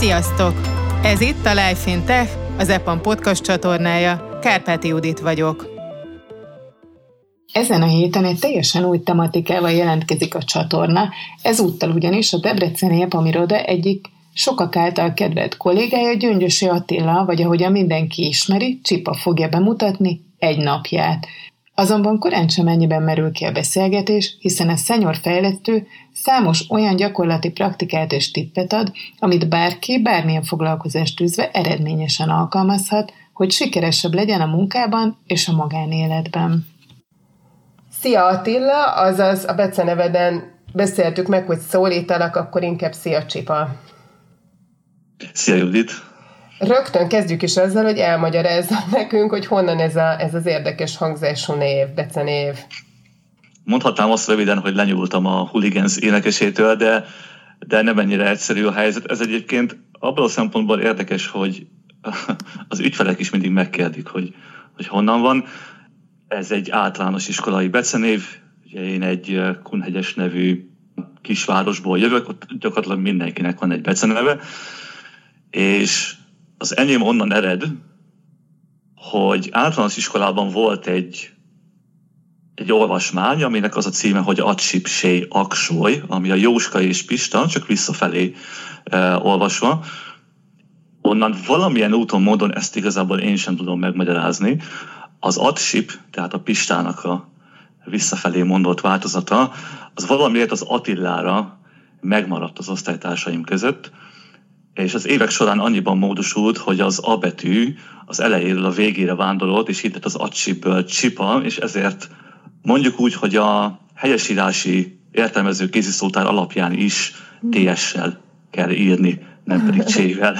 Sziasztok! Ez itt a Life in Tech, az EPAM podcast csatornája. Kárpáti Judit vagyok. Ezen a héten egy teljesen új tematikával jelentkezik a csatorna, ezúttal ugyanis a Debreceni EPAM iroda egyik sokak által kedvelt kollégája Gyöngyösi Attila, vagy ahogyan mindenki ismeri, Csipa fogja bemutatni egy napját. Azonban korán sem ennyiben merül ki a beszélgetés, hiszen a szenyor fejlesztő számos olyan gyakorlati praktikát és tippet ad, amit bárki bármilyen foglalkozást tűzve eredményesen alkalmazhat, hogy sikeresebb legyen a munkában és a magánéletben. Szia Attila, azaz a beceneveden beszéltük meg, hogy szólítalak, akkor inkább szia Csipa. Szia Judit! Rögtön kezdjük is azzal, hogy elmagyarázza nekünk, hogy honnan ez, a, ez az érdekes hangzású név, becenév. Mondhatnám azt röviden, hogy lenyúltam a Hooligans énekesétől, de, de nem ennyire egyszerű a helyzet. Ez egyébként abban a szempontból érdekes, hogy az ügyfelek is mindig megkérdik, hogy, hogy honnan van. Ez egy általános iskolai becenév, ugye én egy Kunhegyes nevű kisvárosból jövök, ott gyakorlatilag mindenkinek van egy beceneve, és az enyém onnan ered, hogy általános iskolában volt egy, egy olvasmány, aminek az a címe, hogy Acsipsé Aksoly, ami a Jóska és Pista, csak visszafelé e, olvasva. Onnan valamilyen úton, módon ezt igazából én sem tudom megmagyarázni. Az Atsip, tehát a Pistának a visszafelé mondott változata, az valamiért az Attillára megmaradt az osztálytársaim között, és az évek során annyiban módosult, hogy az A betű az elejéről a végére vándorolt, és itt az acsiből csipa, és ezért mondjuk úgy, hogy a helyesírási értelmező kéziszótár alapján is TS-sel kell írni, nem pedig csével.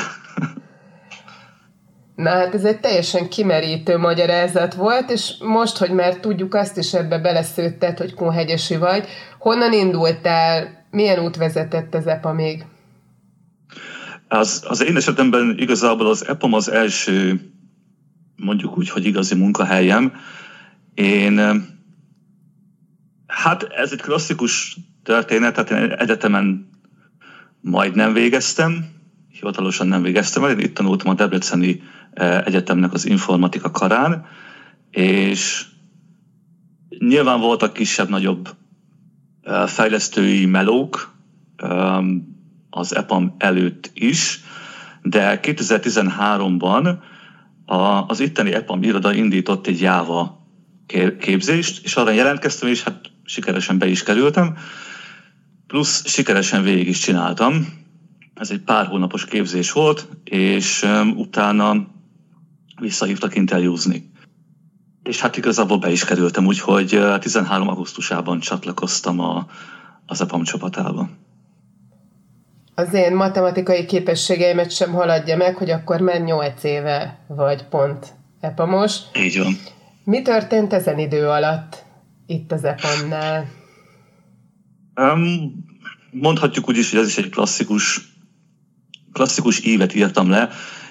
Na hát ez egy teljesen kimerítő magyarázat volt, és most, hogy már tudjuk azt is ebbe beleszőttet, hogy kunhegyesi vagy, honnan indultál, milyen út vezetett ez EPA még? Az, az én esetemben igazából az EPOM az első, mondjuk úgy, hogy igazi munkahelyem. Én, hát ez egy klasszikus történet, tehát én egyetemen majd nem végeztem, hivatalosan nem végeztem el, én itt tanultam a Debreceni e, Egyetemnek az informatika karán, és nyilván voltak kisebb-nagyobb e, fejlesztői melók, az EPAM előtt is, de 2013-ban az itteni EPAM iroda indított egy Java képzést, és arra jelentkeztem, és hát sikeresen be is kerültem, plusz sikeresen végig is csináltam. Ez egy pár hónapos képzés volt, és utána visszahívtak interjúzni. És hát igazából be is kerültem, úgyhogy 13. augusztusában csatlakoztam a, az EPAM csapatába az én matematikai képességeimet sem haladja meg, hogy akkor már 8 éve vagy pont EPAMos. Így van. Mi történt ezen idő alatt itt az EPAM-nál? Um, mondhatjuk úgy is, hogy ez is egy klasszikus, klasszikus évet írtam le.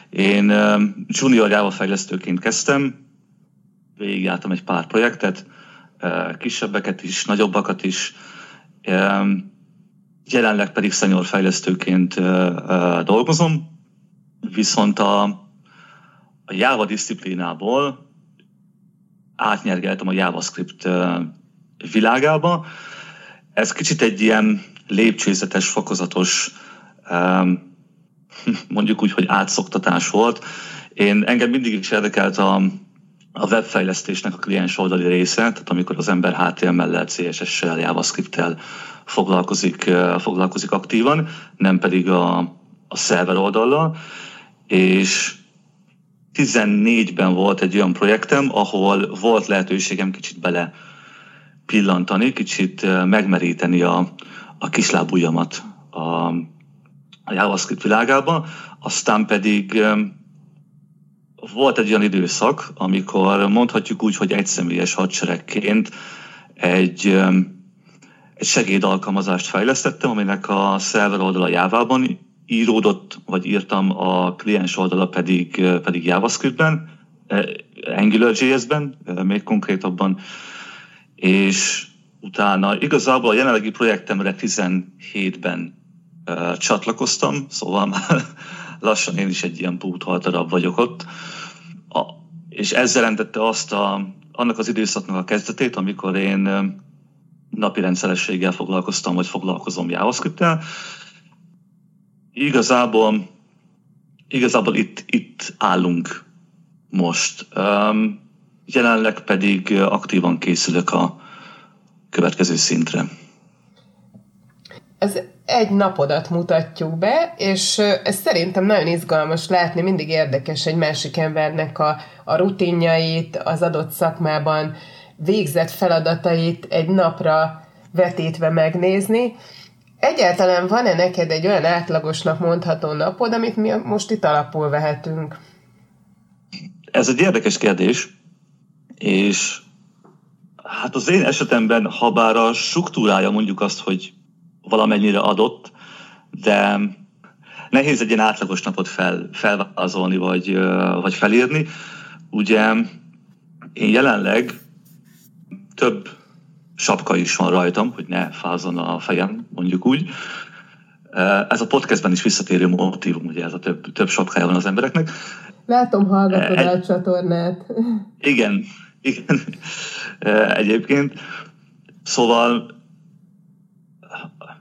Én um, junior Java fejlesztőként kezdtem, végigjártam egy pár projektet, uh, kisebbeket is, nagyobbakat is. Um, jelenleg pedig senior fejlesztőként dolgozom, viszont a, a Java disziplinából átnyergeltem a JavaScript világába. Ez kicsit egy ilyen lépcsőzetes, fokozatos, mondjuk úgy, hogy átszoktatás volt. Én engem mindig is érdekelt a, a webfejlesztésnek a kliens oldali része, tehát amikor az ember HTML-lel, CSS-sel, JavaScript-tel foglalkozik, foglalkozik aktívan, nem pedig a, a szerver oldallal, és 14-ben volt egy olyan projektem, ahol volt lehetőségem kicsit bele pillantani, kicsit megmeríteni a, a kislábujjamat a, a JavaScript világába, aztán pedig volt egy olyan időszak, amikor mondhatjuk úgy, hogy egyszemélyes hadseregként egy egy segédalkalmazást fejlesztettem, aminek a szerver oldala Java-ban íródott, vagy írtam, a kliens oldala pedig, pedig JavaScript-ben, eh, AngularJS-ben, eh, még konkrétabban, és utána igazából a jelenlegi projektemre 17-ben csatlakoztam, szóval már lassan én is egy ilyen darab vagyok ott. A, és ez jelentette azt a, annak az időszaknak a kezdetét, amikor én napi rendszerességgel foglalkoztam, vagy foglalkozom JavaScript-tel. Igazából, igazából itt, itt állunk most. Um, jelenleg pedig aktívan készülök a következő szintre. Ez egy napodat mutatjuk be, és ez szerintem nagyon izgalmas látni, mindig érdekes egy másik embernek a, a rutinjait, az adott szakmában végzett feladatait egy napra vetítve megnézni. Egyáltalán van-e neked egy olyan átlagosnak mondható napod, amit mi most itt alapul vehetünk? Ez egy érdekes kérdés, és hát az én esetemben, ha bár a struktúrája mondjuk azt, hogy valamennyire adott, de nehéz egy ilyen átlagos napot fel, felvázolni, vagy, vagy felírni. Ugye én jelenleg több sapka is van rajtam, hogy ne fázon a fejem, mondjuk úgy. Ez a podcastben is visszatérő motivum, ugye ez a több, több sapkája van az embereknek. Látom, hallgatod Egy, a csatornát. Igen, igen. Egyébként. Szóval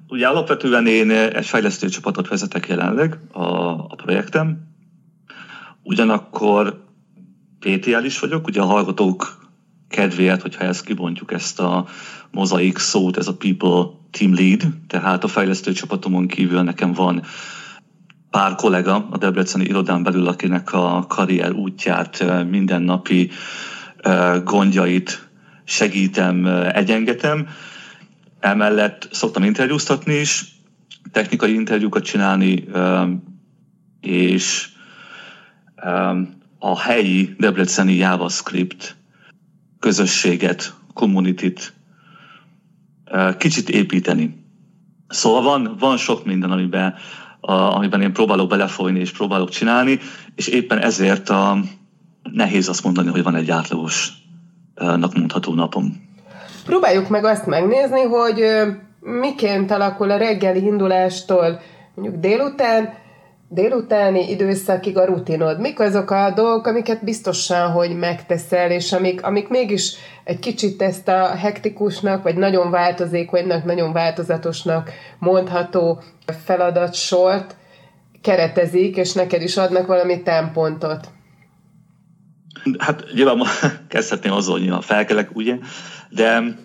ugye alapvetően én egy fejlesztő csapatot vezetek jelenleg a, a projektem. Ugyanakkor PTL is vagyok, ugye a hallgatók kedvéért, hogyha ezt kibontjuk ezt a mozaik szót, ez a People Team Lead, tehát a fejlesztő csapatomon kívül nekem van pár kollega a Debreceni irodán belül, akinek a karrier útját, mindennapi gondjait segítem, egyengetem. Emellett szoktam interjúztatni is, technikai interjúkat csinálni, és a helyi debreceni JavaScript közösséget, community-t kicsit építeni. Szóval van, van sok minden, amiben, amiben én próbálok belefolyni és próbálok csinálni, és éppen ezért a, nehéz azt mondani, hogy van egy átlagosnak mondható napom. Próbáljuk meg azt megnézni, hogy miként alakul a reggeli indulástól mondjuk délután, délutáni időszakig a rutinod? Mik azok a dolgok, amiket biztosan, hogy megteszel, és amik, amik mégis egy kicsit ezt a hektikusnak, vagy nagyon változékonynak, nagyon változatosnak mondható feladatsort keretezik, és neked is adnak valami tempontot? Hát nyilván kezdhetném azzal, hogy nyilván felkelek, ugye, de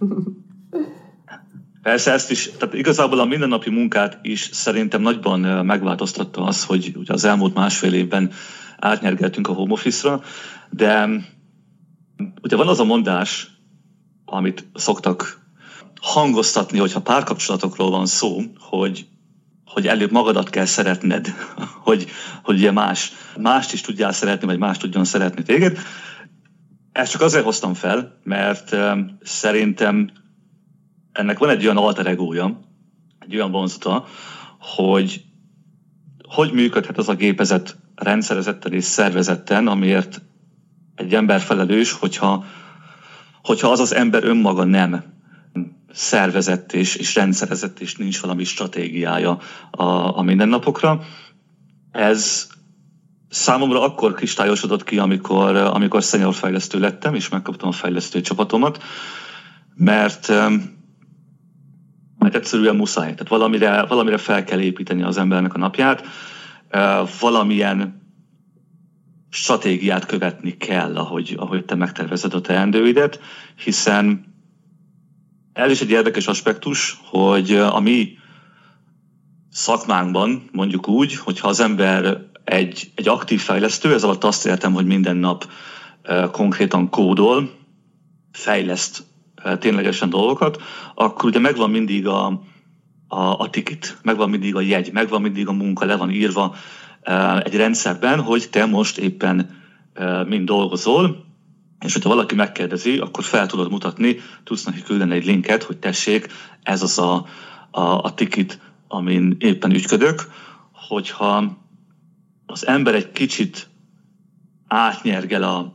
Persze ezt is, tehát igazából a mindennapi munkát is szerintem nagyban megváltoztatta az, hogy ugye az elmúlt másfél évben átnyergeltünk a home office-ra, de ugye van az a mondás, amit szoktak hangoztatni, hogyha párkapcsolatokról van szó, hogy, hogy előbb magadat kell szeretned, hogy, hogy ugye más, mást is tudjál szeretni, vagy más tudjon szeretni téged. Ezt csak azért hoztam fel, mert szerintem ennek van egy olyan alter egója, egy olyan vonzata, hogy hogy működhet az a gépezet rendszerezetten és szervezetten, amiért egy ember felelős, hogyha, hogyha az az ember önmaga nem szervezett és, és rendszerezett, és nincs valami stratégiája a, a mindennapokra. Ez számomra akkor kristályosodott ki, amikor, amikor senior fejlesztő lettem, és megkaptam a fejlesztő csapatomat, mert mert egyszerűen muszáj. Tehát valamire, valamire fel kell építeni az embernek a napját, valamilyen stratégiát követni kell, ahogy, ahogy te megtervezed a teendőidet, hiszen ez is egy érdekes aspektus, hogy a mi szakmánkban, mondjuk úgy, hogyha az ember egy, egy aktív fejlesztő, ez alatt azt értem, hogy minden nap konkrétan kódol, fejleszt ténylegesen dolgokat, akkor ugye megvan mindig a, a, a ticket, megvan mindig a jegy, megvan mindig a munka, le van írva egy rendszerben, hogy te most éppen mind dolgozol, és hogyha valaki megkérdezi, akkor fel tudod mutatni, tudsz neki küldeni egy linket, hogy tessék, ez az a, a, a ticket, amin éppen ügyködök, hogyha az ember egy kicsit átnyergel a,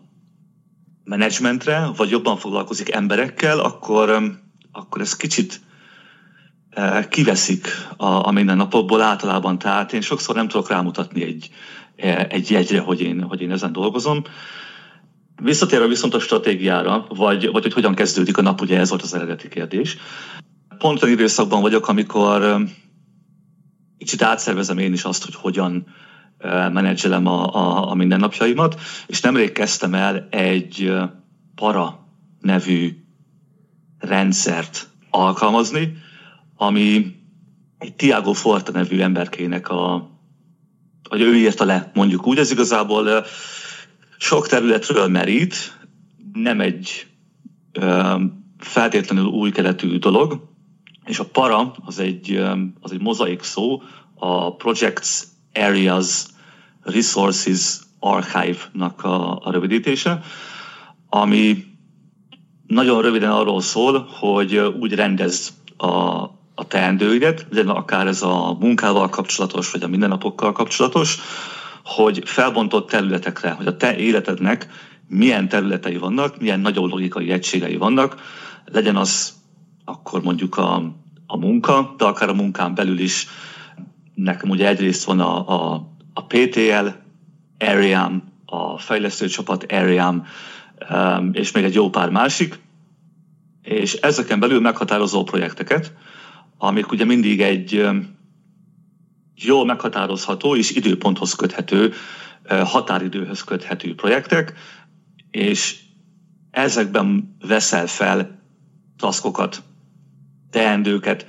menedzsmentre, vagy jobban foglalkozik emberekkel, akkor, akkor ez kicsit kiveszik a, a mindennapokból általában. Tehát én sokszor nem tudok rámutatni egy, egy jegyre, hogy én, hogy én ezen dolgozom. Visszatérve viszont a stratégiára, vagy, vagy hogy hogyan kezdődik a nap, ugye ez volt az eredeti kérdés. Pont olyan időszakban vagyok, amikor kicsit átszervezem én is azt, hogy hogyan menedzselem a, a, a mindennapjaimat, és nemrég kezdtem el egy para nevű rendszert alkalmazni, ami egy Tiago Forte nevű emberkének a, vagy ő írta le, mondjuk úgy, ez igazából sok területről merít, nem egy feltétlenül új keletű dolog, és a para az egy, az egy mozaik szó, a Projects Areas Resources Archive-nak a, a rövidítése, ami nagyon röviden arról szól, hogy úgy rendez a, a teendőidet, legyen akár ez a munkával kapcsolatos, vagy a mindennapokkal kapcsolatos, hogy felbontott területekre, hogy a te életednek milyen területei vannak, milyen nagyon logikai egységei vannak, legyen az akkor mondjuk a, a munka, de akár a munkán belül is nekem ugye egyrészt van a, a, a PTL areám, a fejlesztőcsapat areám, um, és még egy jó pár másik, és ezeken belül meghatározó projekteket, amik ugye mindig egy um, jól meghatározható és időponthoz köthető, uh, határidőhöz köthető projektek, és ezekben veszel fel taszkokat, teendőket,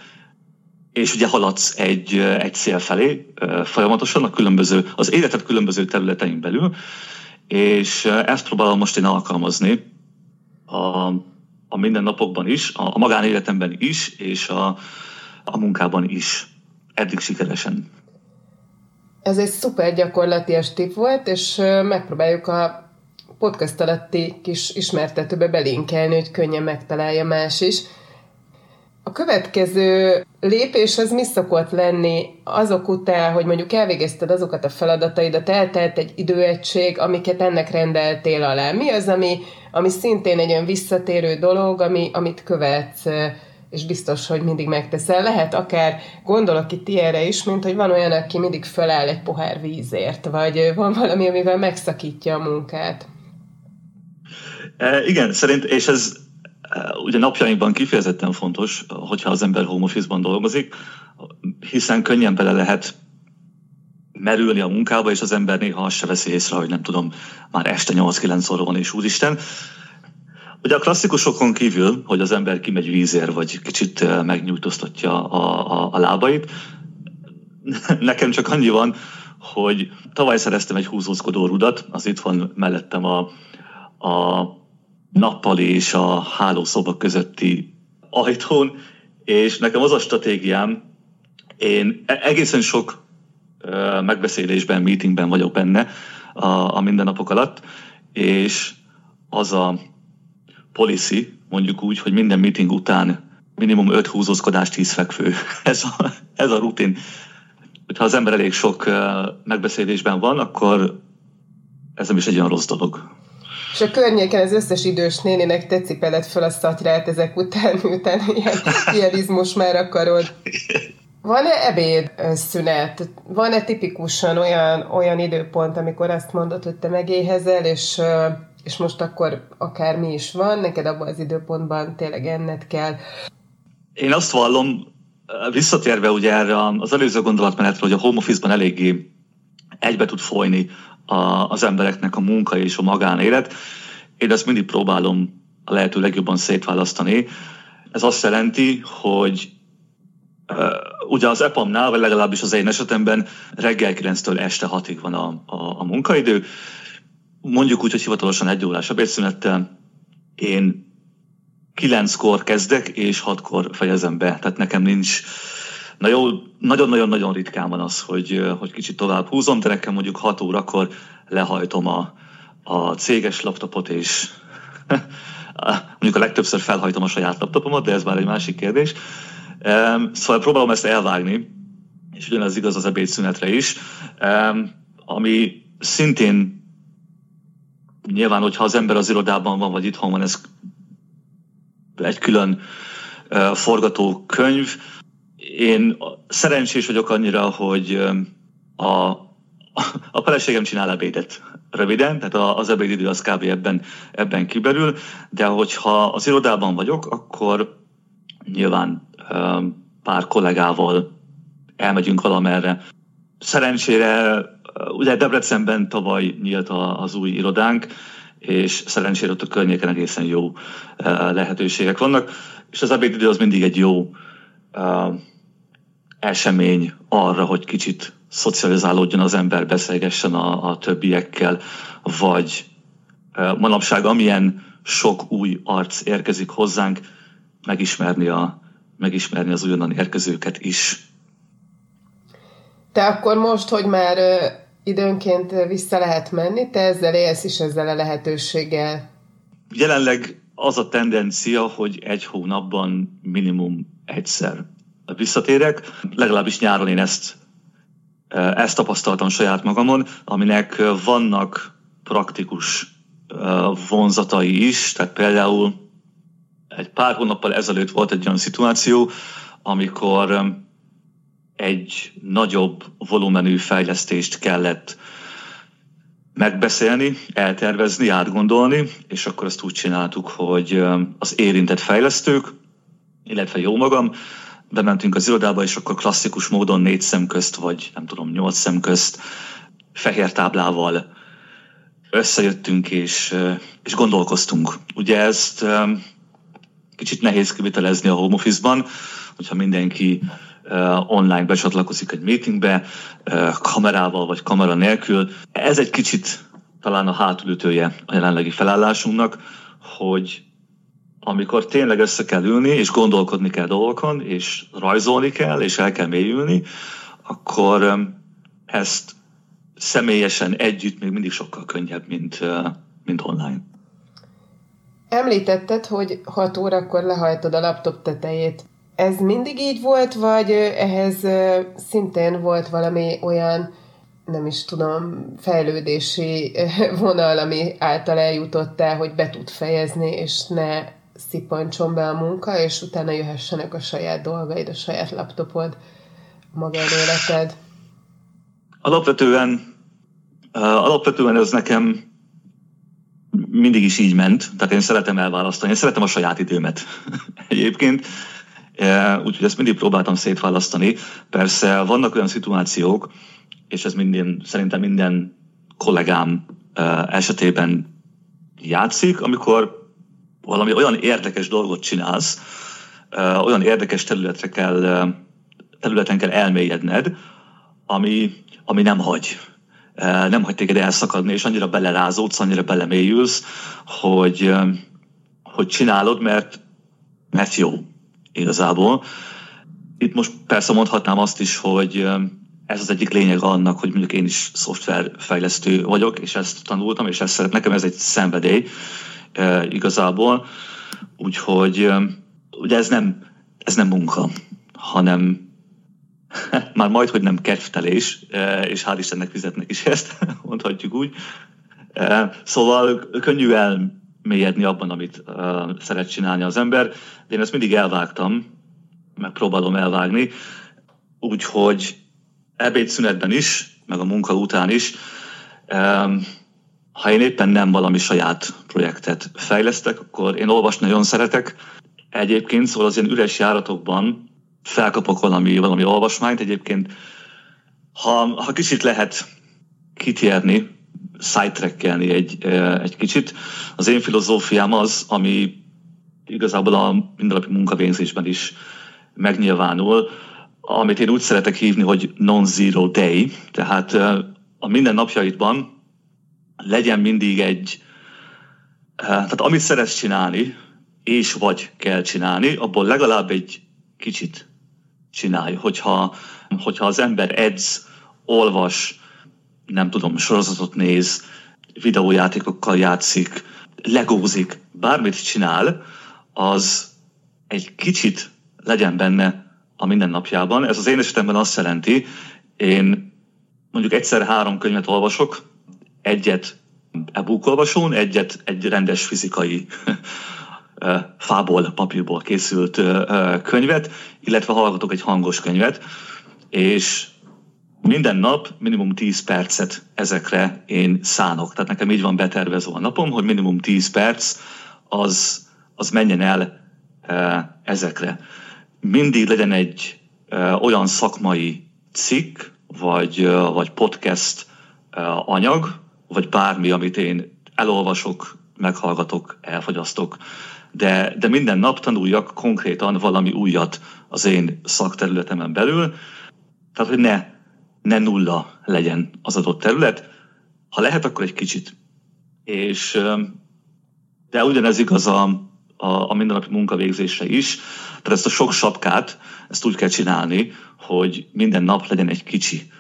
és ugye haladsz egy, egy cél felé folyamatosan a különböző, az életed különböző területein belül, és ezt próbálom most én alkalmazni a, a mindennapokban is, a, a magánéletemben is, és a, a munkában is. Eddig sikeresen. Ez egy szuper gyakorlatias tip volt, és megpróbáljuk a podcast alatti kis ismertetőbe belinkelni, hogy könnyen megtalálja más is. A következő lépés az mi szokott lenni azok után, hogy mondjuk elvégezted azokat a feladataidat, eltelt egy időegység, amiket ennek rendeltél alá. Mi az, ami, ami szintén egy olyan visszatérő dolog, ami, amit követsz, és biztos, hogy mindig megteszel. Lehet akár, gondolok itt ilyenre is, mint hogy van olyan, aki mindig föláll egy pohár vízért, vagy van valami, amivel megszakítja a munkát. E, igen, szerint, és ez ugye napjainkban kifejezetten fontos, hogyha az ember home office-ban dolgozik, hiszen könnyen bele lehet merülni a munkába, és az ember néha azt se veszi észre, hogy nem tudom, már este 8-9 óra van, és úristen. Ugye a klasszikusokon kívül, hogy az ember kimegy vízér, vagy kicsit megnyújtóztatja a, a, a lábait, nekem csak annyi van, hogy tavaly szereztem egy húzózkodó rudat, az itt van mellettem a, a nappali és a hálószoba közötti ajtón, és nekem az a stratégiám, én e- egészen sok megbeszélésben, meetingben vagyok benne a, a mindennapok alatt, és az a policy, mondjuk úgy, hogy minden meeting után minimum 5 húzózkodás, 10 fekvő. Ez a, ez a rutin. Ha az ember elég sok megbeszélésben van, akkor ez nem is egy olyan rossz dolog. És a környéken az összes idős nénének te cipeled fel a szatyrát ezek után, miután ilyen, ilyen izmus már akarod. Van-e ebéd szünet? Van-e tipikusan olyan, olyan időpont, amikor azt mondod, hogy te megéhezel, és, és most akkor akár mi is van, neked abban az időpontban tényleg enned kell? Én azt vallom, visszatérve ugye erre az előző gondolatmenetre, hogy a home office-ban eléggé egybe tud folyni a, az embereknek a munka és a magánélet. Én ezt mindig próbálom a lehető legjobban szétválasztani. Ez azt jelenti, hogy ugye az EPAM-nál, vagy legalábbis az én esetemben reggel 9-től este 6-ig van a, a, a munkaidő. Mondjuk úgy, hogy hivatalosan egy órás ebédszünettel. Én 9-kor kezdek, és 6-kor fejezem be. Tehát nekem nincs Na jó, nagyon-nagyon-nagyon ritkán van az, hogy, hogy kicsit tovább húzom, de nekem mondjuk 6 órakor lehajtom a, a céges laptopot, és mondjuk a legtöbbször felhajtom a saját laptopomat, de ez már egy másik kérdés. Szóval próbálom ezt elvágni, és ugyanez igaz az ebédszünetre is, ami szintén nyilván, hogyha az ember az irodában van, vagy itthon van, ez egy külön forgatókönyv, én szerencsés vagyok annyira, hogy a, a feleségem csinál ebédet röviden, tehát az ebédidő az kb. ebben, ebben kiberül, de hogyha az irodában vagyok, akkor nyilván pár kollégával elmegyünk valamerre. Szerencsére, ugye Debrecenben tavaly nyílt az új irodánk, és szerencsére ott a környéken egészen jó lehetőségek vannak, és az ebédidő az mindig egy jó esemény arra, hogy kicsit szocializálódjon az ember, beszélgessen a, a többiekkel, vagy manapság amilyen sok új arc érkezik hozzánk, megismerni, a, megismerni az újonnan érkezőket is. Te akkor most, hogy már időnként vissza lehet menni, te ezzel élsz is ezzel a lehetőséggel? Jelenleg az a tendencia, hogy egy hónapban minimum egyszer visszatérek. Legalábbis nyáron én ezt, ezt tapasztaltam saját magamon, aminek vannak praktikus vonzatai is, tehát például egy pár hónappal ezelőtt volt egy olyan szituáció, amikor egy nagyobb volumenű fejlesztést kellett megbeszélni, eltervezni, átgondolni, és akkor ezt úgy csináltuk, hogy az érintett fejlesztők, illetve jó magam, bementünk az irodába, és akkor klasszikus módon négy szem közt, vagy nem tudom, nyolc szem közt fehér táblával összejöttünk, és, és gondolkoztunk. Ugye ezt kicsit nehéz kivitelezni a home office-ban, hogyha mindenki online becsatlakozik egy meetingbe, kamerával vagy kamera nélkül. Ez egy kicsit talán a hátulütője a jelenlegi felállásunknak, hogy amikor tényleg össze kell ülni, és gondolkodni kell dolgokon, és rajzolni kell, és el kell mélyülni, akkor ezt személyesen együtt még mindig sokkal könnyebb, mint, mint online. Említetted, hogy 6 órakor lehajtod a laptop tetejét. Ez mindig így volt, vagy ehhez szintén volt valami olyan, nem is tudom, fejlődési vonal, ami által eljutottál, hogy be tud fejezni, és ne szippantson be a munka, és utána jöhessenek a saját dolgaid, a saját laptopod, a magánéleted? Alapvetően, alapvetően ez nekem mindig is így ment, tehát én szeretem elválasztani, én szeretem a saját időmet egyébként, úgyhogy ezt mindig próbáltam szétválasztani. Persze vannak olyan szituációk, és ez minden, szerintem minden kollégám esetében játszik, amikor valami olyan érdekes dolgot csinálsz, olyan érdekes területre kell, területen kell elmélyedned, ami, ami nem hagy nem hagy téged elszakadni, és annyira belerázódsz, annyira belemélyülsz, hogy, hogy csinálod, mert, mert jó igazából. Itt most persze mondhatnám azt is, hogy ez az egyik lényeg annak, hogy mondjuk én is szoftverfejlesztő vagyok, és ezt tanultam, és ezt szeret, nekem ez egy szenvedély igazából. Úgyhogy ugye ez nem, ez nem munka, hanem már majd, hogy nem kedvtelés, e, és hál' Istennek fizetnek is ezt, mondhatjuk úgy. E, szóval könnyű elmélyedni abban, amit e, szeret csinálni az ember. De én ezt mindig elvágtam, megpróbálom elvágni, úgyhogy ebédszünetben is, meg a munka után is, ha én éppen nem valami saját projektet fejlesztek, akkor én olvasni nagyon szeretek. Egyébként szóval az ilyen üres járatokban felkapok valami, valami olvasmányt. Egyébként, ha, ha kicsit lehet kitérni, sidetrackelni egy, egy kicsit, az én filozófiám az, ami igazából a mindennapi munkavégzésben is megnyilvánul, amit én úgy szeretek hívni, hogy non-zero day, tehát a minden napjaidban legyen mindig egy, tehát amit szeretsz csinálni, és vagy kell csinálni, abból legalább egy kicsit csinálj. Hogyha, hogyha az ember edz, olvas, nem tudom, sorozatot néz, videójátékokkal játszik, legózik, bármit csinál, az egy kicsit legyen benne a mindennapjában. Ez az én esetemben azt jelenti, én mondjuk egyszer három könyvet olvasok, egyet e-book olvasón, egyet egy rendes fizikai fából, papírból készült könyvet, illetve hallgatok egy hangos könyvet, és minden nap minimum 10 percet ezekre én szánok. Tehát nekem így van betervezve a napom, hogy minimum 10 perc az, az menjen el ezekre. Mindig legyen egy olyan szakmai cikk, vagy, vagy podcast anyag, vagy bármi, amit én elolvasok, meghallgatok, elfogyasztok, de, de minden nap tanuljak konkrétan valami újat az én szakterületemen belül, tehát hogy ne, ne nulla legyen az adott terület, ha lehet, akkor egy kicsit. És, de ugyanez igaz a, a, a mindennapi munkavégzésre is, tehát ezt a sok sapkát, ezt úgy kell csinálni, hogy minden nap legyen egy kicsi.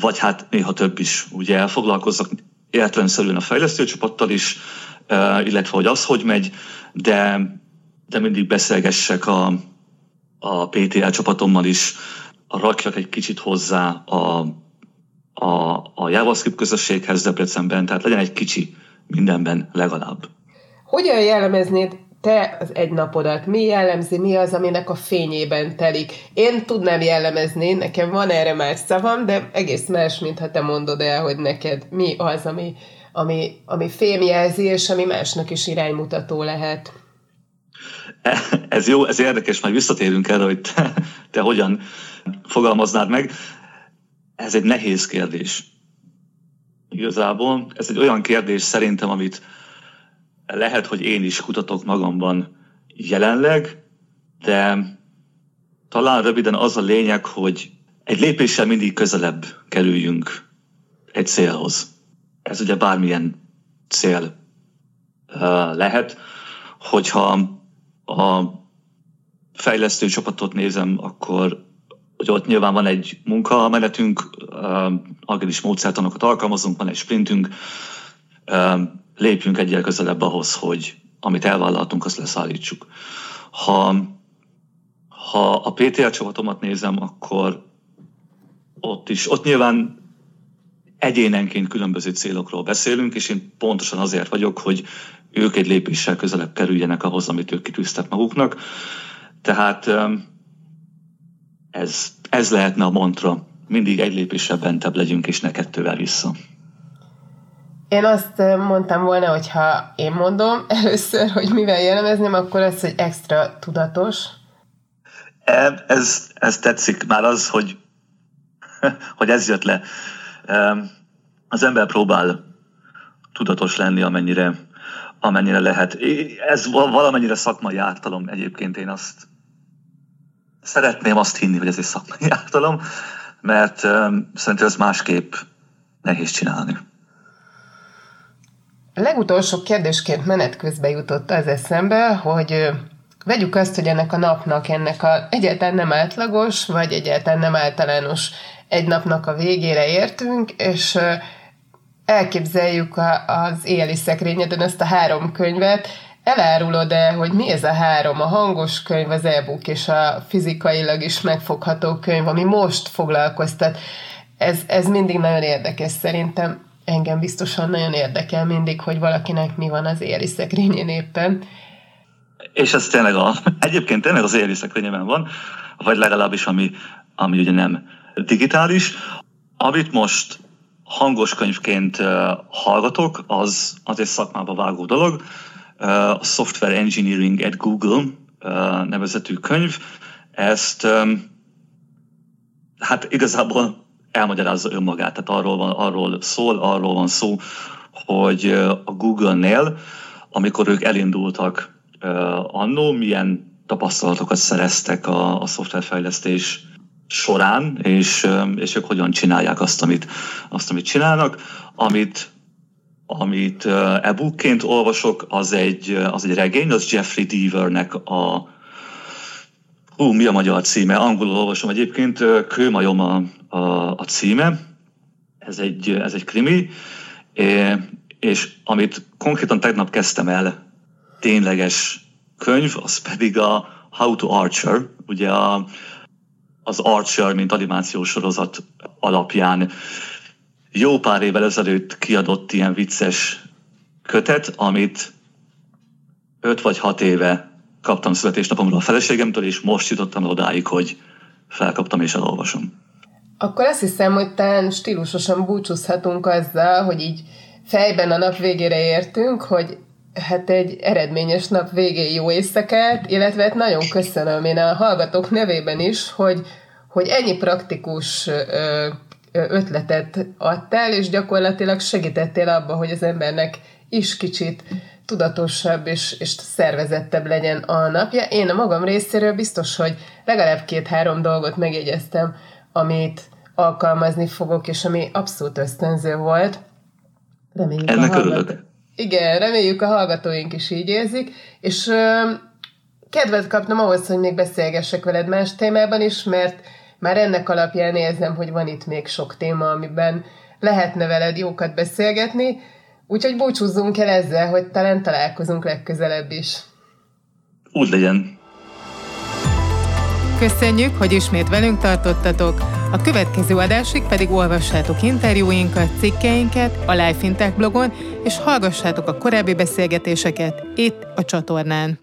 Vagy hát néha több is. Ugye elfoglalkozzak értelemszerűen a fejlesztőcsapattal is, illetve hogy az hogy megy, de, de mindig beszélgessek a, a PTL csapatommal is, rakjak egy kicsit hozzá a, a, a JavaScript közösséghez Debrecenben, tehát legyen egy kicsi mindenben legalább. Hogyan jellemeznéd te az egy napodat, mi jellemzi, mi az, aminek a fényében telik. Én tudnám jellemezni, nekem van erre más szavam, de egész más, mint ha te mondod el, hogy neked mi az, ami, ami, ami fémjelzi, és ami másnak is iránymutató lehet. Ez jó, ez érdekes, majd visszatérünk erre, hogy te, te hogyan fogalmaznád meg. Ez egy nehéz kérdés. Igazából ez egy olyan kérdés szerintem, amit lehet, hogy én is kutatok magamban jelenleg, de talán röviden az a lényeg, hogy egy lépéssel mindig közelebb kerüljünk egy célhoz. Ez ugye bármilyen cél lehet, hogyha a fejlesztő csapatot nézem, akkor hogy ott nyilván van egy munkamenetünk, agilis módszertanokat alkalmazunk, van egy sprintünk, lépjünk egyel közelebb ahhoz, hogy amit elvállaltunk, azt leszállítsuk. Ha, ha a PTL csapatomat nézem, akkor ott is, ott nyilván egyénenként különböző célokról beszélünk, és én pontosan azért vagyok, hogy ők egy lépéssel közelebb kerüljenek ahhoz, amit ők kitűztek maguknak. Tehát ez, ez lehetne a mantra. Mindig egy lépéssel bentebb legyünk, és ne kettővel vissza. Én azt mondtam volna, hogy ha én mondom először, hogy mivel jellemezném, akkor az, hogy extra tudatos. E, ez, ez tetszik már az, hogy, hogy ez jött le. Az ember próbál tudatos lenni, amennyire, amennyire lehet. Ez valamennyire szakmai ártalom egyébként, én azt szeretném azt hinni, hogy ez egy szakmai ártalom, mert szerintem ez másképp nehéz csinálni. A legutolsó kérdésként menet közben jutott az eszembe, hogy vegyük azt, hogy ennek a napnak, ennek a egyáltalán nem átlagos, vagy egyáltalán nem általános egy napnak a végére értünk, és elképzeljük az éli szekrényeden ezt a három könyvet, elárulod-e, hogy mi ez a három, a hangos könyv, az e-book és a fizikailag is megfogható könyv, ami most foglalkoztat? Ez, ez mindig nagyon érdekes szerintem engem biztosan nagyon érdekel mindig, hogy valakinek mi van az éli szekrényén éppen. És ez tényleg a, egyébként tényleg az éli szekrényében van, vagy legalábbis ami, ami ugye nem digitális. Amit most hangos könyvként hallgatok, az, az egy szakmába vágó dolog. A Software Engineering at Google nevezetű könyv. Ezt hát igazából elmagyarázza önmagát. Tehát arról, van, arról szól, arról van szó, hogy a Google-nél, amikor ők elindultak annó, milyen tapasztalatokat szereztek a, a szoftverfejlesztés során, és, és ők hogyan csinálják azt, amit, azt, amit csinálnak. Amit, amit e-bookként olvasok, az egy, az egy regény, az Jeffrey Deavernek a Hú, mi a magyar címe? Angolul olvasom egyébként, Kőmajom a, a, a címe. Ez egy, ez egy krimi, és amit konkrétan tegnap kezdtem el, tényleges könyv, az pedig a How to Archer, ugye a, az Archer, mint animációs sorozat alapján jó pár évvel ezelőtt kiadott ilyen vicces kötet, amit öt vagy hat éve kaptam születésnapomra a feleségemtől, és most jutottam odáig, hogy felkaptam és elolvasom. Akkor azt hiszem, hogy talán stílusosan búcsúzhatunk azzal, hogy így fejben a nap végére értünk, hogy hát egy eredményes nap végé jó éjszakát, illetve hát nagyon köszönöm én a hallgatók nevében is, hogy, hogy ennyi praktikus ötletet adtál, és gyakorlatilag segítettél abba, hogy az embernek is kicsit tudatosabb és, és szervezettebb legyen a napja. Én a magam részéről biztos, hogy legalább két-három dolgot megjegyeztem, amit alkalmazni fogok, és ami abszolút ösztönző volt. Reméljük Ennek örülök. Igen, reméljük a hallgatóink is így érzik, és ö, kedvet kaptam ahhoz, hogy még beszélgessek veled más témában is, mert már ennek alapján érzem, hogy van itt még sok téma, amiben lehetne veled jókat beszélgetni, úgyhogy búcsúzzunk el ezzel, hogy talán találkozunk legközelebb is. Úgy legyen. Köszönjük, hogy ismét velünk tartottatok. A következő adásig pedig olvassátok interjúinkat, cikkeinket a Life Fintech blogon, és hallgassátok a korábbi beszélgetéseket itt a csatornán.